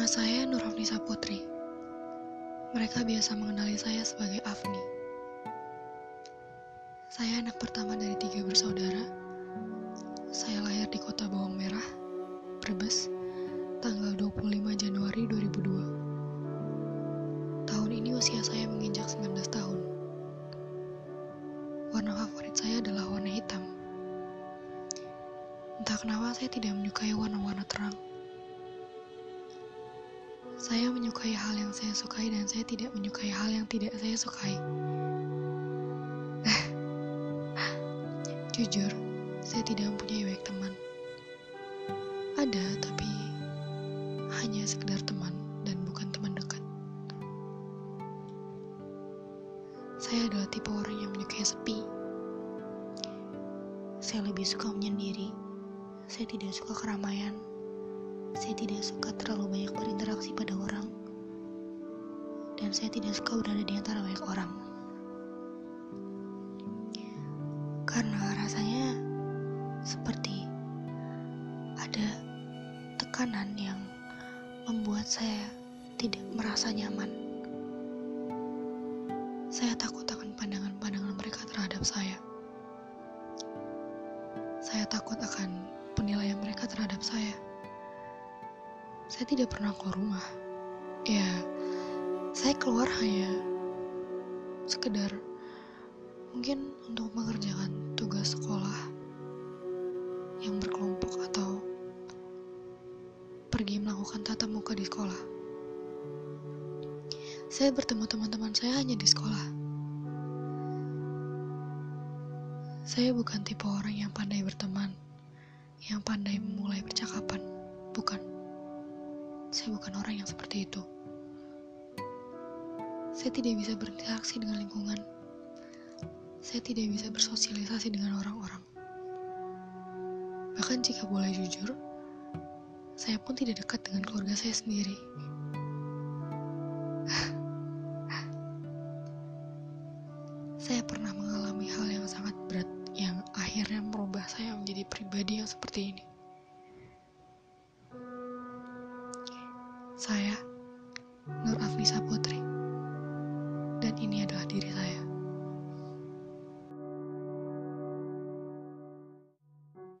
Nama saya Nur Afnisa Putri. Mereka biasa mengenali saya sebagai Afni. Saya anak pertama dari tiga bersaudara. Saya lahir di kota Bawang Merah, Brebes, tanggal 25 Januari 2002. Tahun ini usia saya menginjak 19 tahun. Warna favorit saya adalah warna hitam. Entah kenapa saya tidak menyukai warna-warna terang. Saya menyukai hal yang saya sukai dan saya tidak menyukai hal yang tidak saya sukai. Jujur, saya tidak mempunyai banyak teman. Ada, tapi hanya sekedar teman dan bukan teman dekat. Saya adalah tipe orang yang menyukai sepi. Saya lebih suka menyendiri. Saya tidak suka keramaian. Saya tidak suka terlalu banyak berinteraksi pada orang. Dan saya tidak suka berada di antara banyak orang. Karena rasanya seperti ada tekanan yang membuat saya tidak merasa nyaman. Saya takut akan pandangan-pandangan mereka terhadap saya. Saya takut akan penilaian mereka terhadap saya. Saya tidak pernah keluar rumah. Ya, saya keluar hanya sekedar mungkin untuk mengerjakan tugas sekolah yang berkelompok atau pergi melakukan tatap muka di sekolah. Saya bertemu teman-teman saya hanya di sekolah. Saya bukan tipe orang yang pandai berteman, yang pandai memulai percakapan. Bukan. Saya bukan orang yang seperti itu. Saya tidak bisa berinteraksi dengan lingkungan. Saya tidak bisa bersosialisasi dengan orang-orang. Bahkan jika boleh jujur, saya pun tidak dekat dengan keluarga saya sendiri. saya pernah mengalami hal yang sangat berat yang akhirnya merubah saya menjadi pribadi yang seperti ini. Saya Nur Afnisa Putri dan ini adalah diri saya.